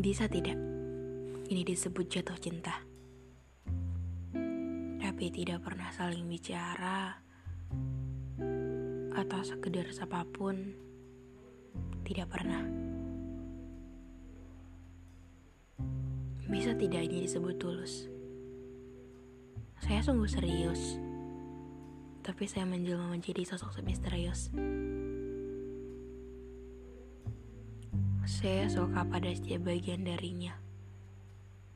Bisa tidak? Ini disebut jatuh cinta. Tapi tidak pernah saling bicara atau sekedar siapa pun tidak pernah. Bisa tidak ini disebut tulus? Saya sungguh serius, tapi saya menjelma menjadi sosok misterius. Saya suka pada setiap bagian darinya,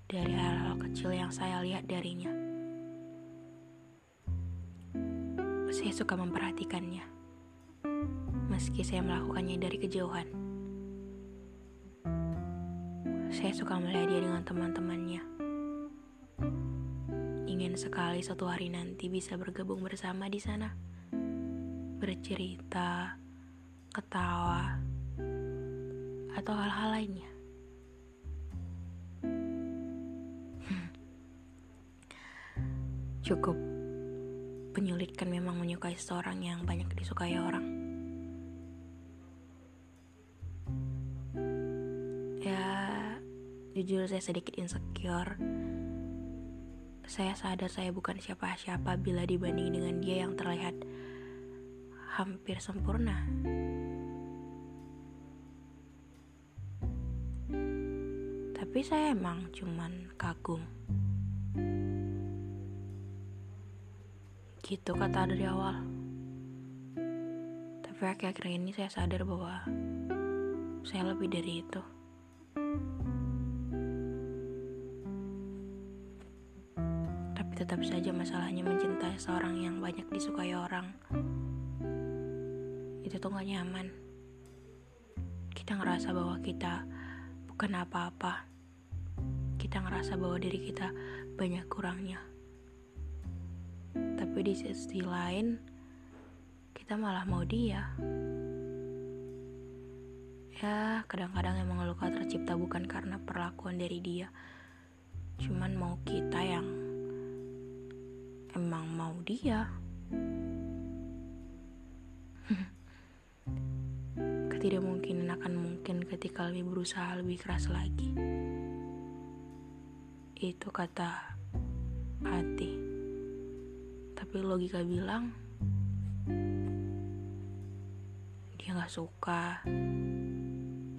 dari hal-hal kecil yang saya lihat darinya. Saya suka memperhatikannya, meski saya melakukannya dari kejauhan. Saya suka melihat dia dengan teman-temannya. Ingin sekali suatu hari nanti bisa bergabung bersama di sana, bercerita, ketawa, atau hal-hal lainnya. Cukup menyulitkan memang menyukai seseorang yang banyak disukai orang. Ya, jujur saya sedikit insecure. Saya sadar saya bukan siapa-siapa bila dibanding dengan dia yang terlihat hampir sempurna. Tapi saya emang cuman kagum. Gitu kata dari awal. Tapi akhir-akhir ini saya sadar bahwa saya lebih dari itu. Tapi tetap saja masalahnya mencintai seorang yang banyak disukai orang. Itu tuh gak nyaman. Kita ngerasa bahwa kita bukan apa-apa. Kita ngerasa bahwa diri kita banyak kurangnya. Tapi di sisi lain, kita malah mau dia. Ya, kadang-kadang emang luka tercipta bukan karena perlakuan dari dia. Cuman mau kita yang emang mau dia. Ketidakmungkinan akan mungkin ketika lebih berusaha lebih keras lagi. Itu kata hati. Tapi logika bilang dia gak suka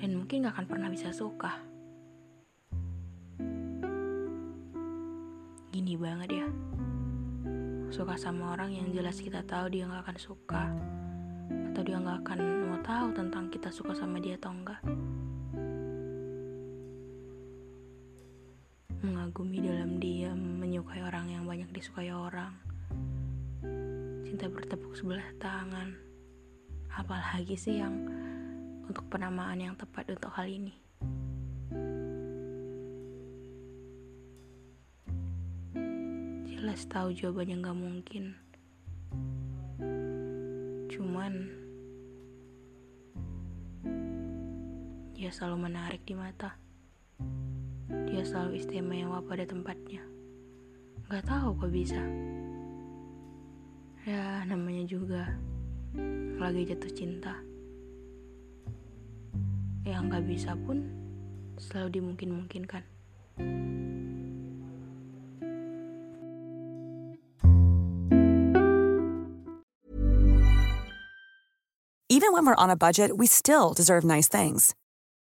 dan mungkin gak akan pernah bisa suka. Gini banget ya. Suka sama orang yang jelas kita tahu dia gak akan suka atau dia gak akan mau tahu tentang kita suka sama dia atau enggak. Mengagumi dalam diam, menyukai orang yang banyak disukai orang. Cinta bertepuk sebelah tangan. Apalagi sih yang untuk penamaan yang tepat untuk hal ini. Jelas tahu jawabannya gak mungkin. Cuman dia selalu menarik di mata. Dia selalu istimewa pada tempatnya. Gak tahu kok bisa. Ya, namanya juga lagi jatuh cinta. Yang gak bisa pun selalu dimungkin-mungkinkan. Even when we're on a budget, we still deserve nice things.